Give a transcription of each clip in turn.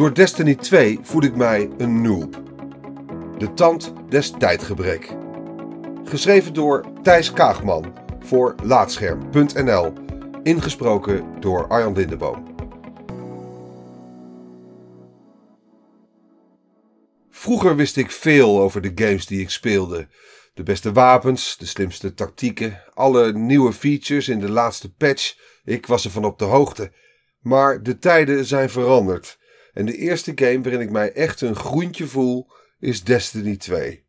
Door Destiny 2 voel ik mij een noob. De tand des tijdgebrek. Geschreven door Thijs Kaagman voor Laatscherm.nl. Ingesproken door Arjan Lindeboom. Vroeger wist ik veel over de games die ik speelde. De beste wapens, de slimste tactieken, alle nieuwe features in de laatste patch. Ik was ervan op de hoogte. Maar de tijden zijn veranderd. En de eerste game waarin ik mij echt een groentje voel is Destiny 2.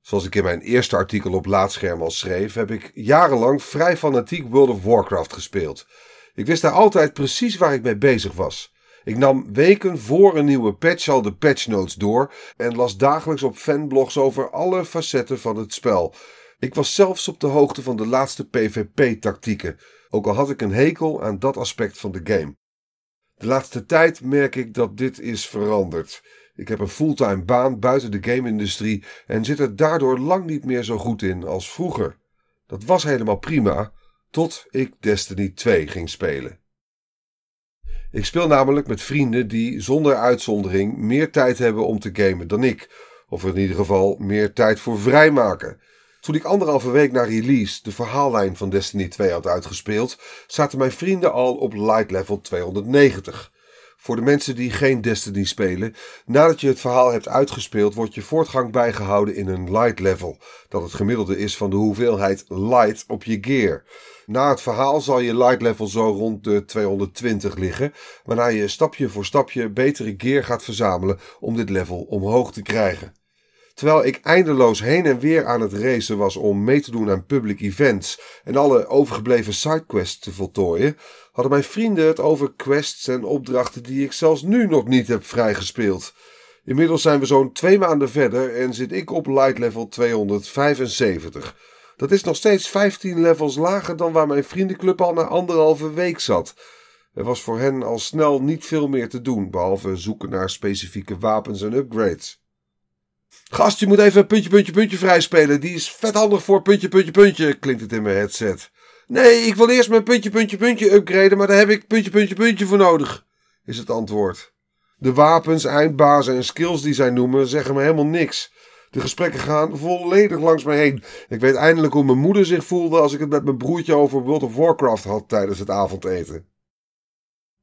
Zoals ik in mijn eerste artikel op Laatscherm al schreef, heb ik jarenlang vrij fanatiek World of Warcraft gespeeld. Ik wist daar altijd precies waar ik mee bezig was. Ik nam weken voor een nieuwe patch al de patch notes door en las dagelijks op fanblogs over alle facetten van het spel. Ik was zelfs op de hoogte van de laatste PvP-tactieken, ook al had ik een hekel aan dat aspect van de game. De laatste tijd merk ik dat dit is veranderd. Ik heb een fulltime baan buiten de game-industrie en zit er daardoor lang niet meer zo goed in als vroeger. Dat was helemaal prima, tot ik Destiny 2 ging spelen. Ik speel namelijk met vrienden die zonder uitzondering meer tijd hebben om te gamen dan ik, of in ieder geval meer tijd voor vrijmaken. Toen ik anderhalve week na release de verhaallijn van Destiny 2 had uitgespeeld, zaten mijn vrienden al op light level 290. Voor de mensen die geen Destiny spelen, nadat je het verhaal hebt uitgespeeld, wordt je voortgang bijgehouden in een light level, dat het gemiddelde is van de hoeveelheid light op je gear. Na het verhaal zal je light level zo rond de 220 liggen, waarna je stapje voor stapje betere gear gaat verzamelen om dit level omhoog te krijgen. Terwijl ik eindeloos heen en weer aan het racen was om mee te doen aan public events en alle overgebleven sidequests te voltooien, hadden mijn vrienden het over quests en opdrachten die ik zelfs nu nog niet heb vrijgespeeld. Inmiddels zijn we zo'n twee maanden verder en zit ik op light level 275. Dat is nog steeds 15 levels lager dan waar mijn vriendenclub al na anderhalve week zat. Er was voor hen al snel niet veel meer te doen, behalve zoeken naar specifieke wapens en upgrades. Gast, je moet even puntje, puntje, puntje vrijspelen. Die is vet handig voor puntje, puntje, puntje, klinkt het in mijn headset. Nee, ik wil eerst mijn puntje, puntje, puntje upgraden, maar daar heb ik puntje, puntje, puntje voor nodig, is het antwoord. De wapens, eindbazen en skills die zij noemen zeggen me helemaal niks. De gesprekken gaan volledig langs mij heen. Ik weet eindelijk hoe mijn moeder zich voelde als ik het met mijn broertje over World of Warcraft had tijdens het avondeten.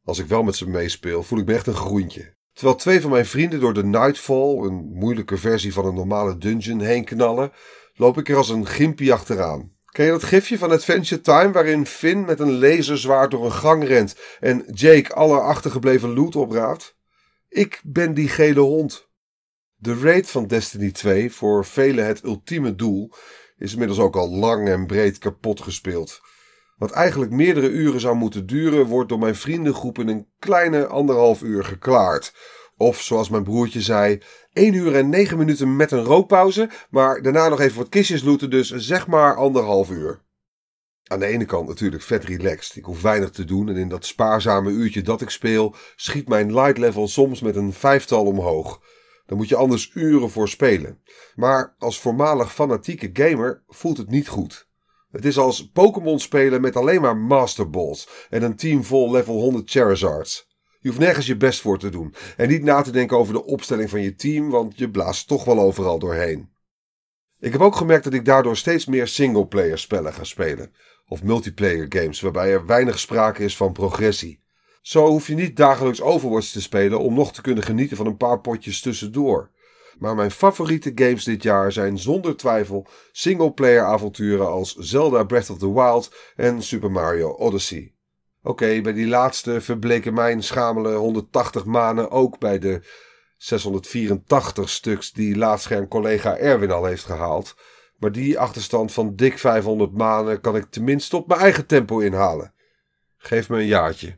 Als ik wel met ze meespeel, voel ik me echt een groentje. Terwijl twee van mijn vrienden door de Nightfall, een moeilijke versie van een normale dungeon, heen knallen, loop ik er als een gimpie achteraan. Ken je dat gifje van Adventure Time waarin Finn met een laserzwaard door een gang rent en Jake alle achtergebleven loot opraapt? Ik ben die gele hond. De raid van Destiny 2, voor velen het ultieme doel, is inmiddels ook al lang en breed kapot gespeeld. Wat eigenlijk meerdere uren zou moeten duren, wordt door mijn vriendengroep in een kleine anderhalf uur geklaard. Of zoals mijn broertje zei, 1 uur en 9 minuten met een rookpauze, maar daarna nog even wat kistjes looten, dus zeg maar anderhalf uur. Aan de ene kant natuurlijk vet relaxed. Ik hoef weinig te doen en in dat spaarzame uurtje dat ik speel, schiet mijn light level soms met een vijftal omhoog. Dan moet je anders uren voor spelen. Maar als voormalig fanatieke gamer voelt het niet goed. Het is als Pokémon spelen met alleen maar Master Balls en een team vol level 100 Charizards. Je hoeft nergens je best voor te doen en niet na te denken over de opstelling van je team, want je blaast toch wel overal doorheen. Ik heb ook gemerkt dat ik daardoor steeds meer singleplayer spellen ga spelen, of multiplayer games waarbij er weinig sprake is van progressie. Zo hoef je niet dagelijks Overwatch te spelen om nog te kunnen genieten van een paar potjes tussendoor. Maar mijn favoriete games dit jaar zijn zonder twijfel singleplayer avonturen als Zelda Breath of the Wild en Super Mario Odyssey. Oké, bij die laatste verbleken mijn schamele 180 manen ook bij de 684 stuks die laatscherm collega Erwin al heeft gehaald. Maar die achterstand van dik 500 manen kan ik tenminste op mijn eigen tempo inhalen. Geef me een jaartje.